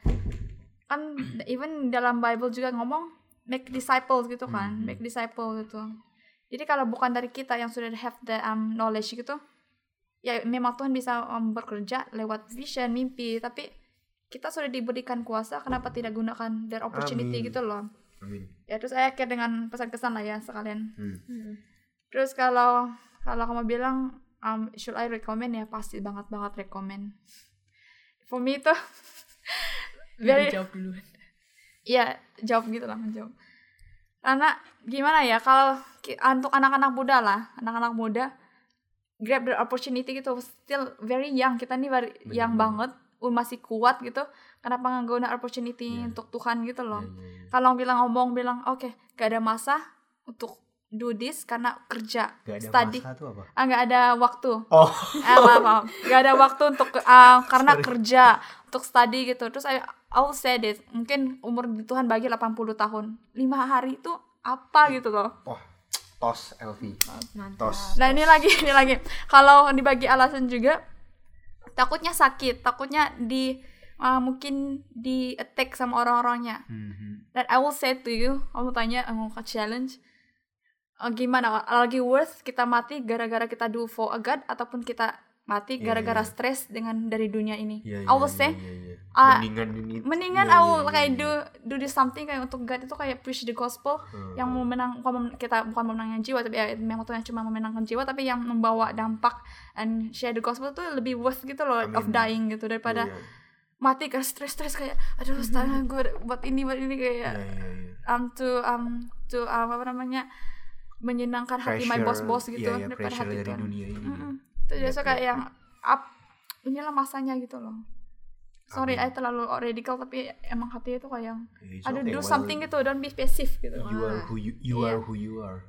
kan even dalam Bible juga ngomong make disciples gitu kan Mhm. make disciple gitu jadi kalau bukan dari kita yang sudah have the um, knowledge gitu ya memang Tuhan bisa um, bekerja lewat vision mimpi tapi kita sudah diberikan kuasa kenapa tidak gunakan their opportunity Amin. gitu loh amin ya terus saya akhir dengan pesan kesan lah ya sekalian Hmm. Hmm. Terus kalau kalau kamu bilang um, should I recommend ya pasti banget banget recommend. For me itu very jawab dulu. Iya jawab gitu lah menjawab. Karena gimana ya kalau ki- untuk anak-anak muda lah anak-anak muda grab the opportunity gitu still very young kita nih very young banget. Uh, masih kuat gitu kenapa nggak guna opportunity Iya. untuk Tuhan gitu loh. Iya, iya, iya. kalau bilang ngomong bilang oke gak ada masa untuk do this karena kerja Gak ada study. masa tuh apa? Ah nggak ada waktu. Oh. Ah maaf, maaf. nggak ada waktu untuk ah, karena Sorry. kerja untuk study gitu. Terus I, I will say this mungkin umur Tuhan bagi 80 tahun. Lima hari itu apa gitu loh. Wah tos Elvi tos nah ini lagi ini lagi. Kalau dibagi alasan juga takutnya sakit takutnya di ah, mungkin di attack sama orang-orangnya Mhm. dan I will say to you kamu tanya kamu ke challenge eh, gimana lagi worth kita mati gara-gara kita do for a God ataupun kita mati Iya, gara-gara iya. stres dengan dari dunia ini Iya, I will iya, say iya, iya. ah, mendingan ini mendingan iya, I will iya, kayak iya. do do this something kayak untuk God itu kayak preach the gospel Hmm. yang memenang bukan mem- kita bukan memenangkan jiwa tapi ya memang Tuhan cuma memenangkan jiwa tapi yang membawa dampak and share the gospel itu lebih worth gitu loh of Amin. dying gitu daripada Iya, iya. mati ke stres-stres kayak aduh sekarang gue buat ini buat ini kayak Iya, iya, iya. um to um to um, apa namanya menyenangkan hati my Pressure, boss-boss gitu iya, iya, daripada pressure hati dari Tuhan. dunia ini Mm-mm. Itu Iya, biasa iya. kayak yang up inilah masanya gitu loh. Sorry, Amin. I terlalu radical tapi emang hati itu kayak yang aduh okay, do well, something gitu, don't be passive gitu. you are who you, you Iya. are who you are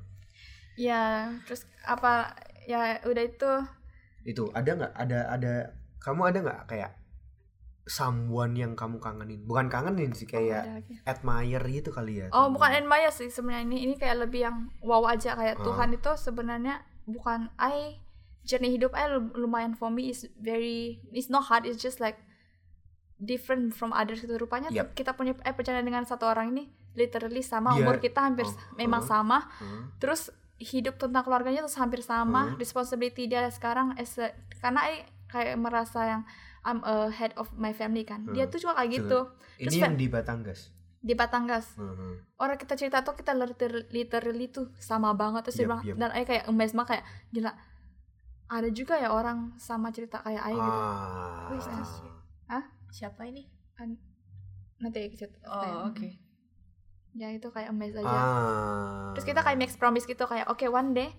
Ya, terus apa ya udah itu itu ada nggak ada ada kamu ada nggak kayak someone yang kamu kangenin bukan kangenin sih kayak ada lagi. admire gitu kali ya Oh, sama- bukan admire sih sebenarnya ini. Ini kayak lebih yang wow aja kayak Ah. Tuhan itu sebenarnya bukan I journey hidup lum- lumayan for me is very it's not hard it's just like different from others gitu rupanya Yep. kita punya eh percaya dengan satu orang ini literally sama Dia- umur kita hampir oh, memang oh. sama Hmm. terus hidup tentang keluarganya tuh hampir sama Hmm. responsibility dia sekarang as a- karena I kayak merasa yang I'm a head of my family kan dia Hmm. tuh juga kayak gitu ini Terus yang di Batangas di Batangas Hmm. orang kita cerita tuh kita liter- literally tuh sama banget terus dia Yep, bilang yep. dan Ayah kayak amazed banget kayak gila ada juga ya orang sama cerita kayak Ayah gitu ah. Who is this? Siapa ini? nanti ya kita Oh, oke. ya itu kayak amazed aja ah. terus kita kayak make promise gitu kayak oke one day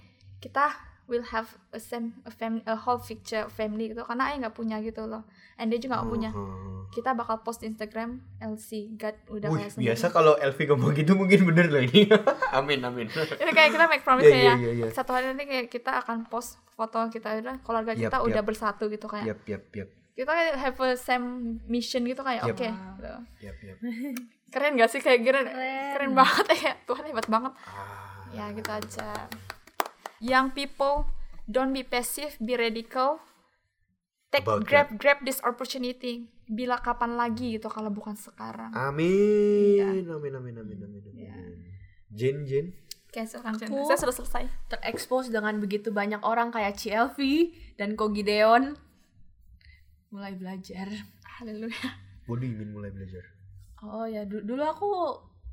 kita will have a same a family a whole picture family gitu karena Ayah nggak punya gitu loh and dia juga nggak punya Hmm. kita bakal post di Instagram LC God udah Wih, kayak sendiri. biasa kalau Elvi ngomong gitu mungkin bener loh ini. amin amin. ini kayak kita make promise Iya, kayak iya, iya, iya. satu hari nanti kayak kita akan post foto kita udah keluarga kita yap. udah bersatu gitu kayak Yap yap yap. kita kayak have a same mission gitu kayak Yep. oke Wow. gitu. Yap, yap. keren gak sih kayak keren Keren. keren banget ya Tuhan hebat banget Ah. ya gitu aja young people don't be passive be radical take About grab grab this opportunity bila kapan lagi gitu kalau bukan sekarang Amin. Iya. Amin, amin, amin, amin, amin. Ya. Kayak silakan, Jen. Aku- saya sudah selesai terekspos dengan begitu banyak orang kayak CLV dan Ko Gideon mulai belajar. haleluya What do you mean mulai belajar? Oh ya, du- dulu aku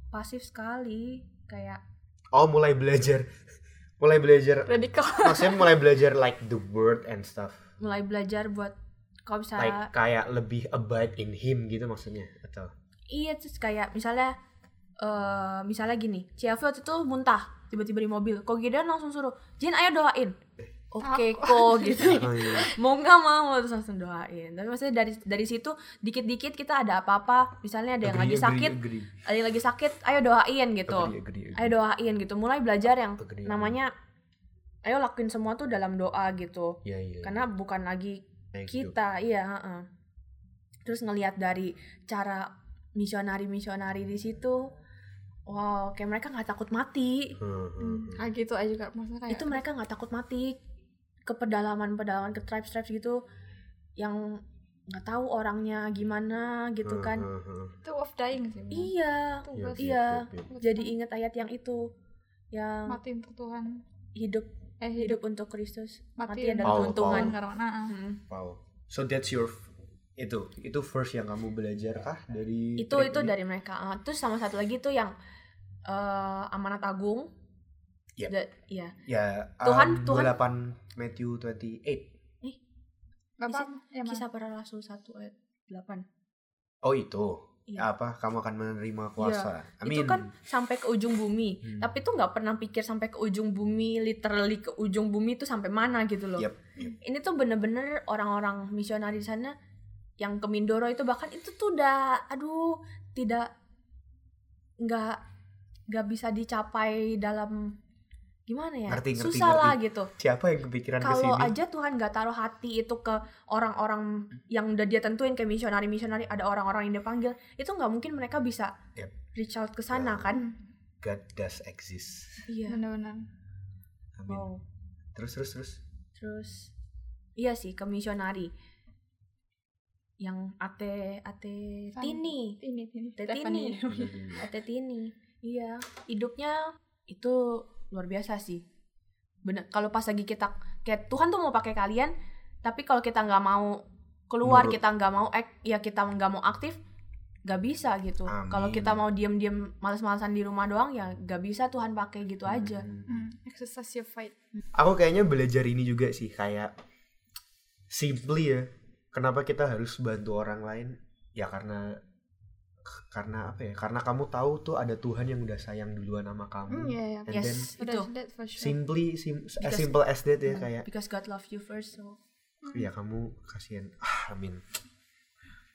pasif sekali, kayak Oh, mulai belajar. Mulai belajar. radical Maksudnya mulai belajar like the word and stuff. mulai belajar buat kalau bisa Like kayak lebih abide in him gitu maksudnya atau iya terus kayak misalnya eh misalnya gini, CLV waktu itu muntah tiba-tiba di mobil, Ko Gideon langsung suruh, Jin ayo doain. Oke ko gitu. Oh, iya. mau nggak mau terus langsung doain. Tapi maksudnya dari dari situ dikit-dikit kita ada apa-apa, misalnya ada yang Agree, lagi agree, sakit, agree. ada yang lagi sakit, ayo doain gitu. Agree, agree, agree. ayo doain gitu mulai belajar yang Agree, agree. namanya ayo lakuin semua tuh dalam doa gitu Iya, iya. karena bukan lagi Kayak gitu. kita iya heeh. terus ngelihat dari cara misionari misionari di situ wow kayak mereka nggak takut mati Hmm, hmm, Hmm, kayak gitu aja juga maksudnya kayak itu mereka nggak takut mati ke pedalaman pedalaman ke tribes gitu yang nggak tahu orangnya gimana gitu Hmm, kan hmm, hmm. itu of dying sih iya Iya, iya iya, iya. jadi ingat ayat yang itu yang mati untuk Tuhan hidup eh hidup hidup untuk Kristus mati, mati ada Paul, keuntungan karena nah, Hmm. Wow. So that's your itu itu first yang kamu belajar kah dari itu itu ini? dari mereka Ah, terus sama satu lagi tuh yang eh, amanat agung Iya. Da- iya ya Tuhan- um, Tuhan- 28 Matthew 28. Gak Kisah- apa ya, kisah para rasul 1 ayat 8 Oh itu. Iya. Apa kamu akan menerima kuasa? itu Amin. kan sampai ke ujung bumi Hmm. tapi tuh nggak pernah pikir sampai ke ujung bumi literally ke ujung bumi itu sampai mana gitu loh Yep, yep. ini tuh bener-bener orang-orang misionari di sana yang ke Mindoro itu bahkan itu tuh udah aduh tidak nggak nggak bisa dicapai dalam gimana ya Ngerti, ngerti, susah lah ngerti. gitu Siapa yang kepikiran ke kalau aja Tuhan nggak taruh hati itu ke orang-orang yang udah dia tentuin kayak misionari misionari ada orang-orang yang dia panggil itu nggak mungkin mereka bisa Yep. reach out ke sana Ya. kan God does exist. iya benar-benar Amin. wow Terus terus terus. terus iya sih ke misionari yang ate ate Fan. tini ini ini Teh Stephanie. Tini. ate tini iya hidupnya itu luar biasa sih bener kalau pas lagi kita kayak Tuhan tuh mau pakai kalian tapi kalau kita nggak mau keluar Nurut. kita nggak mau act ya kita nggak mau aktif nggak bisa gitu kalau kita mau diem-diem males-malesan di rumah doang ya nggak bisa Tuhan pakai gitu aja Hmm. Hmm, exercise your fight Aku kayaknya belajar ini juga sih kayak simply ya. Kenapa kita harus bantu orang lain? Ya karena karena apa ya? Karena kamu tahu tuh ada Tuhan yang udah sayang duluan sama kamu. Hmm, iya, iya. And yes then itu sure. simply sim, as Because- simple as that ya kayak because God love you first so ya kamu kasihan. Ah, amin.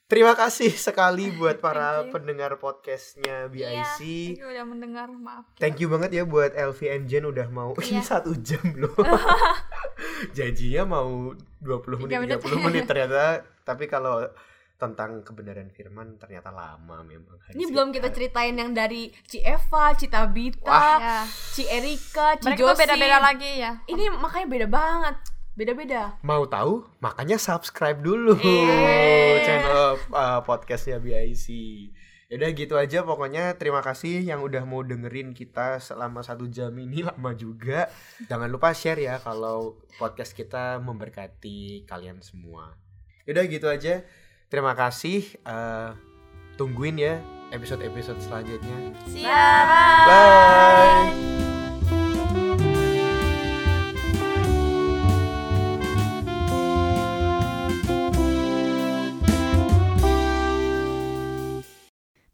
Terima kasih sekali buat para Thank you. pendengar podcastnya BIC. Iya, thank you udah mendengar maaf Thank you banget ya buat Elvi and Jen udah mau ini Iya. satu jam loh. Janjinya mau 20 menit, Tiga menit. 30 menit ternyata tapi kalau tentang kebenaran firman ternyata lama memang. ini belum kita ceritain yang dari Ci Eva, Ci Tabita, Wah. ya Ci Erika, Ci mereka beda-beda lagi ya Ini makanya beda banget. Beda-beda. Mau tahu? Makanya subscribe dulu Yeay. channel uh, podcastnya BIC. Yaudah gitu aja pokoknya terima kasih yang udah mau dengerin kita selama satu jam ini lama juga. Jangan lupa share ya kalau podcast kita memberkati kalian semua. Yaudah gitu aja. Terima kasih. uh, tungguin ya episode-episode selanjutnya. siap Bye.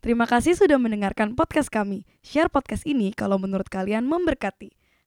Terima kasih sudah mendengarkan podcast kami. Share podcast ini kalau menurut kalian memberkati.